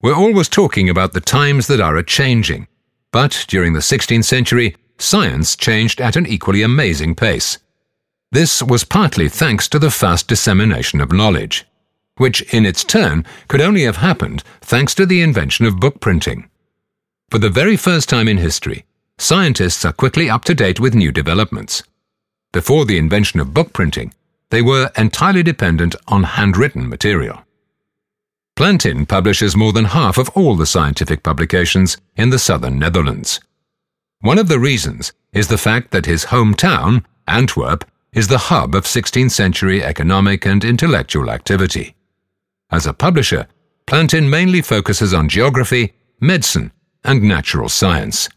We're always talking about the times that are a changing, but during the 16th century, science changed at an equally amazing pace. This was partly thanks to the fast dissemination of knowledge, which in its turn could only have happened thanks to the invention of book printing. For the very first time in history, scientists are quickly up to date with new developments. Before the invention of book printing, they were entirely dependent on handwritten material. Plantin publishes more than half of all the scientific publications in the southern Netherlands. One of the reasons is the fact that his hometown, Antwerp, is the hub of 16th century economic and intellectual activity. As a publisher, Plantin mainly focuses on geography, medicine, and natural science.